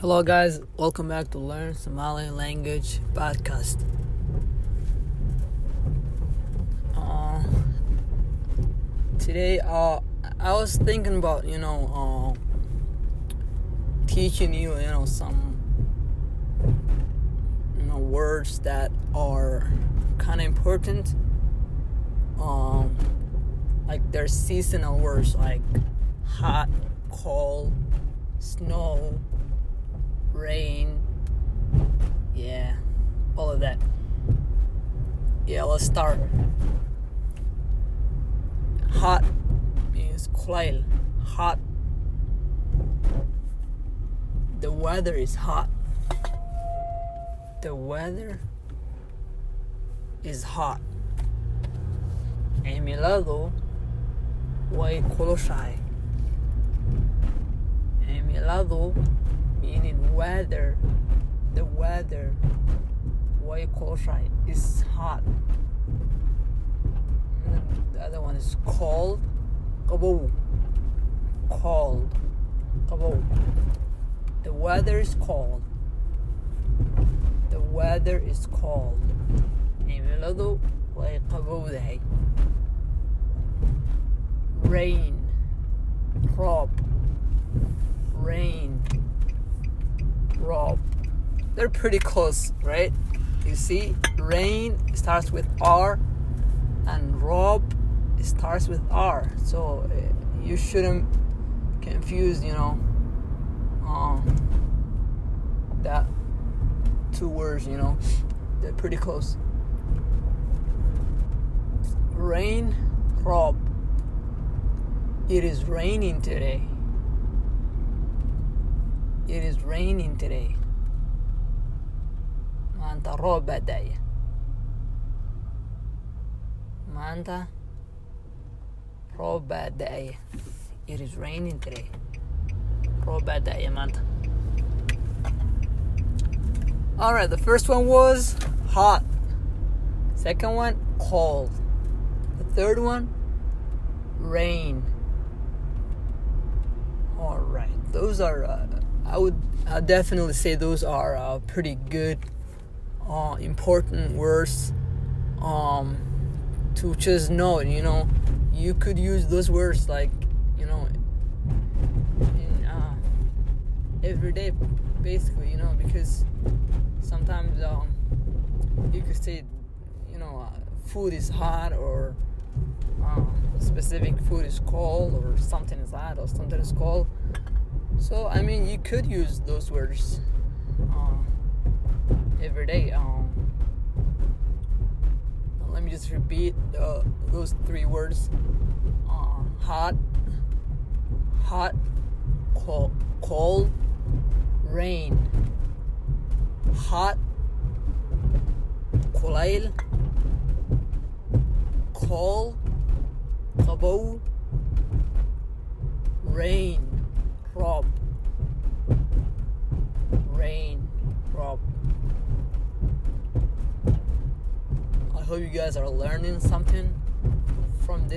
Hello, guys. Welcome back to Learn Somali Language podcast. Uh, today, uh, I was thinking about you know uh, teaching you you know some you know words that are kind of important. Um, like there's seasonal words like hot, cold, snow rain, yeah, all of that. Yeah, let's start. Hot means kulayl, hot. The weather is hot. The weather is hot. Cimiladu way kulushahay. Cimiladu meaning weather the weather way closer is hot. The other one is cold. Qabow cold. Qabow the weather is cold. The weather is cold. Cimiladu way qabowdahay rain. Roob rain Rob. They're pretty close, right? You see, rain starts with R, and Rob starts with R. So uh, you shouldn't confuse, you know, um, that two words. You know, they're pretty close. Rain, Rob. It is raining today. It is raining today. Maanta roob baa da'aya. Maanta roob baa da'aya. It is raining today. Roob baa da'aya maanta. Alright, the first one was hot. Second one, cold. The third one, rain. Alright, those are. Uh, I would i definitely say those are uh, pretty good, uh, important words um, to just know. You know, you could use those words like you know in uh, every day, basically. You know, because sometimes um, you could say, you know, uh, food is hot or um, specific food is cold or something is hot or something is cold so I mean, you could use those words um, every day. Um, let me just repeat uh, those three words: uh, hot, hot, cold, cold, rain, hot, kulayl, cold, qabow, rain. Rob. Rain. Rob. Hope you guys are learning something from this